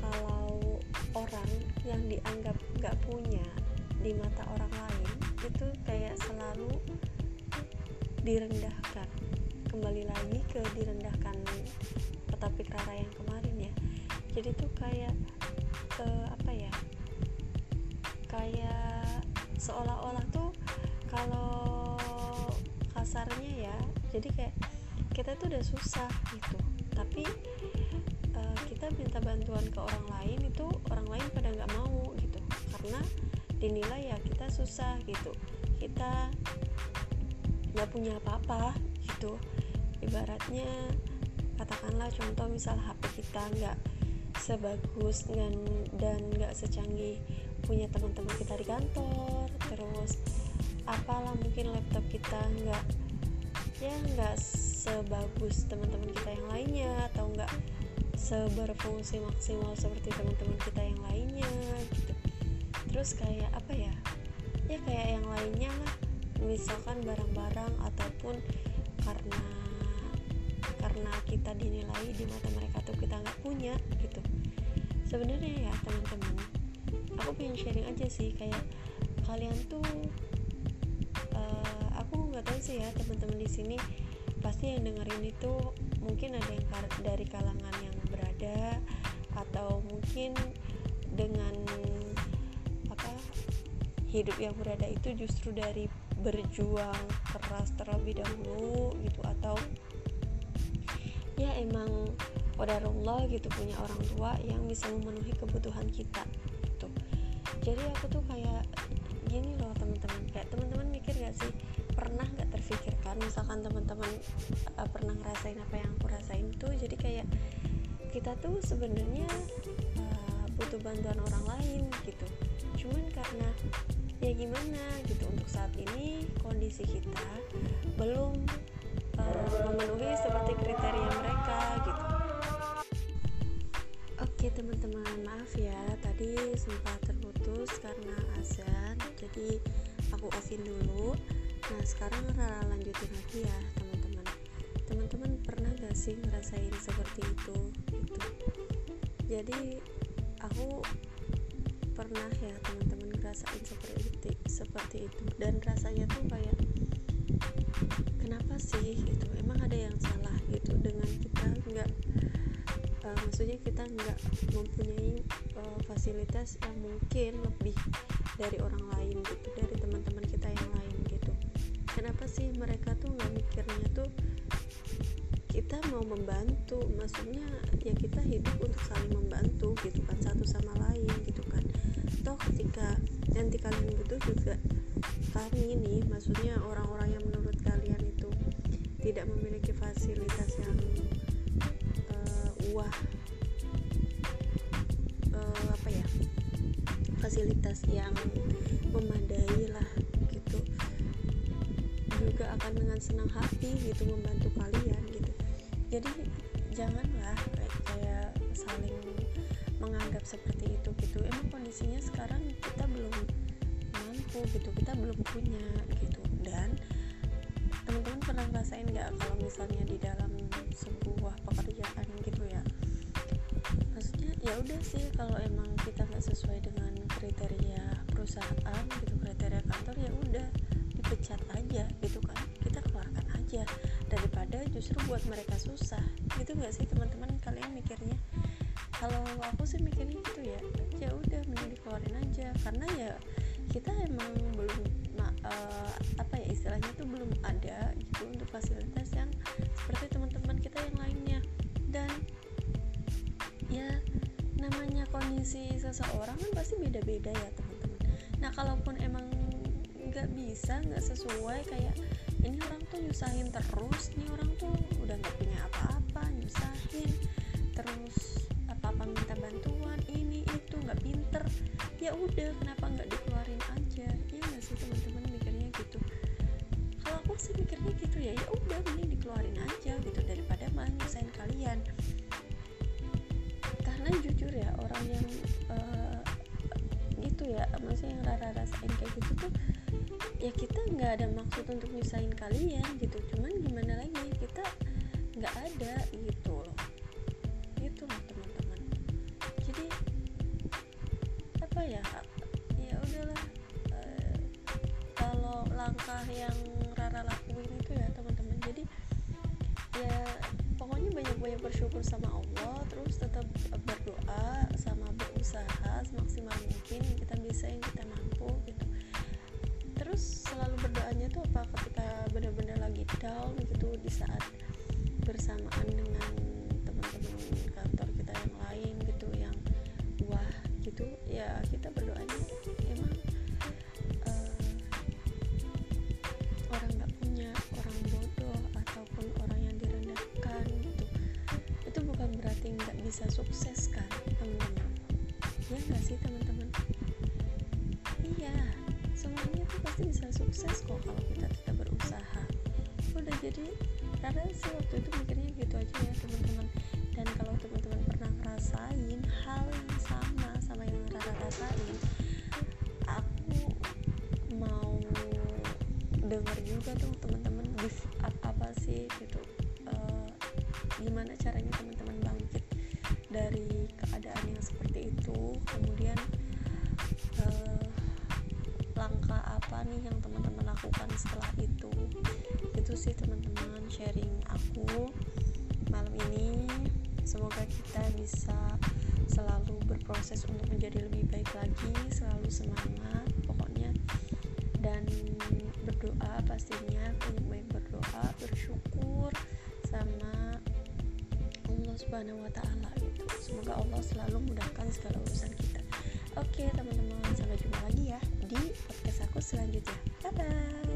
kalau orang yang dianggap nggak punya di mata orang lain itu kayak selalu direndahkan? Kembali lagi ke direndahkan topik Rara yang kemarin ya. Jadi tuh kayak uh, apa ya? Kayak seolah-olah tuh kalau kasarnya ya jadi kayak kita tuh udah susah gitu. Tapi uh, kita minta bantuan ke orang lain itu orang lain pada nggak mau gitu. Karena dinilai ya kita susah gitu. Kita nggak punya apa-apa gitu. Ibaratnya katakanlah contoh misal HP kita nggak sebagus dan dan nggak secanggih punya teman-teman kita di kantor terus apalah mungkin laptop kita nggak ya nggak sebagus teman-teman kita yang lainnya atau nggak seberfungsi maksimal seperti teman-teman kita yang lainnya gitu. Terus kayak apa ya? Ya kayak yang lainnya lah. Misalkan barang-barang ataupun karena karena kita dinilai di mata mereka tuh kita nggak punya gitu. Sebenarnya ya teman-teman aku pengen sharing aja sih kayak kalian tuh uh, aku nggak tahu sih ya teman-teman di sini pasti yang dengerin itu mungkin ada yang dari kalangan yang berada atau mungkin dengan apa hidup yang berada itu justru dari berjuang keras terlebih dahulu gitu atau ya emang Allah gitu punya orang tua yang bisa memenuhi kebutuhan kita gitu. Jadi aku tuh kayak gini loh teman-teman kayak teman-teman mikir gak sih pernah nggak terfikirkan misalkan teman-teman uh, pernah ngerasain apa yang aku rasain tuh? Jadi kayak kita tuh sebenarnya uh, butuh bantuan orang lain gitu. Cuman karena ya gimana gitu untuk saat ini kondisi kita belum uh, memenuhi seperti kriteria mereka gitu. Oke teman-teman maaf ya tadi sempat terputus karena azan jadi aku offin dulu. Nah sekarang Rara lanjutin lagi ya teman-teman pernah gak sih ngerasain seperti itu? Gitu jadi aku pernah ya teman-teman ngerasain seperti itu seperti itu. Dan rasanya tuh kayak kenapa sih gitu? Emang ada yang salah gitu dengan kita nggak uh, maksudnya kita nggak mempunyai uh, fasilitas yang mungkin lebih dari orang lain gitu dari teman-teman kita yang lain gitu. Kenapa sih mereka tuh nggak mikirnya tuh kita mau membantu maksudnya ya kita hidup untuk saling membantu gitu kan satu sama lain gitu kan. Toh ketika nanti kalian butuh juga kami ini maksudnya orang-orang yang menurut kalian itu tidak memiliki fasilitas yang uh, wah uh, apa ya fasilitas yang memadai lah gitu. Juga akan dengan senang hati gitu membantu kalian jadi janganlah kayak, kayak saling menganggap seperti itu gitu. Emang kondisinya sekarang kita belum mampu gitu kita belum punya gitu. Dan teman-teman pernah ngerasain nggak kalau misalnya di dalam sebuah pekerjaan gitu ya? Maksudnya ya udah sih kalau emang kita nggak sesuai dengan kriteria perusahaan gitu kriteria kantor ya udah dipecat aja gitu kan. Kita keluarkan aja daripada justru buat mereka susah. Gitu nggak sih teman-teman? Kalian mikirnya? Kalau aku sih mikirnya gitu ya. Ya udah mending dikeluarin aja. Karena ya kita emang belum uh, apa ya istilahnya tuh belum ada gitu untuk fasilitas yang seperti teman-teman kita yang lainnya. Dan ya namanya kondisi seseorang kan pasti beda-beda ya teman-teman. Nah kalaupun emang nggak bisa nggak sesuai kayak ini orang tuh nyusahin terus nih orang tuh udah nggak punya apa-apa nyusahin. Terus apa-apa minta bantuan ini itu nggak pinter. Ya udah kenapa nggak dikeluarin aja? Ya nggak sih teman-teman mikirnya gitu. Kalau aku sih mikirnya gitu ya ya udah mending dikeluarin aja gitu daripada malah nyusahin kalian. Karena jujur ya orang yang uh, gitu ya maksudnya yang rara rasain kayak gitu tuh ya kita nggak ada maksud untuk nyusahin kalian gitu. Cuman gimana lagi kita nggak ada gitu loh. Gitu loh teman-teman. Jadi apa ya? Ya udahlah e, kalau langkah yang Rara lakuin itu ya teman-teman. Jadi ya pokoknya banyak-banyak bersyukur sama Allah terus tetap tuh apa ketika benar-benar lagi down gitu di saat bersamaan dengan teman-teman kantor kita yang lain gitu yang wah gitu ya kita berdoanya emang uh, orang nggak punya orang bodoh ataupun orang yang direndahkan gitu itu bukan berarti nggak bisa sukses kan teman-teman? Ya nggak sih teman-teman jadi karena sih waktu itu mikirnya gitu aja ya teman-teman. Dan kalau teman-teman pernah ngerasain hal yang sama sama yang Rara rasain aku mau dengar juga tuh teman-teman apa sih gitu uh, gimana caranya teman-teman bangkit dari keadaan yang seperti itu. Kemudian uh, langkah apa nih yang teman-teman lakukan setelah itu itu sih teman-teman sharing aku malam ini semoga kita bisa selalu berproses untuk menjadi lebih baik lagi selalu semangat pokoknya dan berdoa pastinya baik berdoa bersyukur sama Allah Subhanahu wa taala gitu. Semoga Allah selalu mudahkan segala urusan kita. Oke, teman-teman, sampai jumpa lagi ya di podcast aku selanjutnya. Bye bye.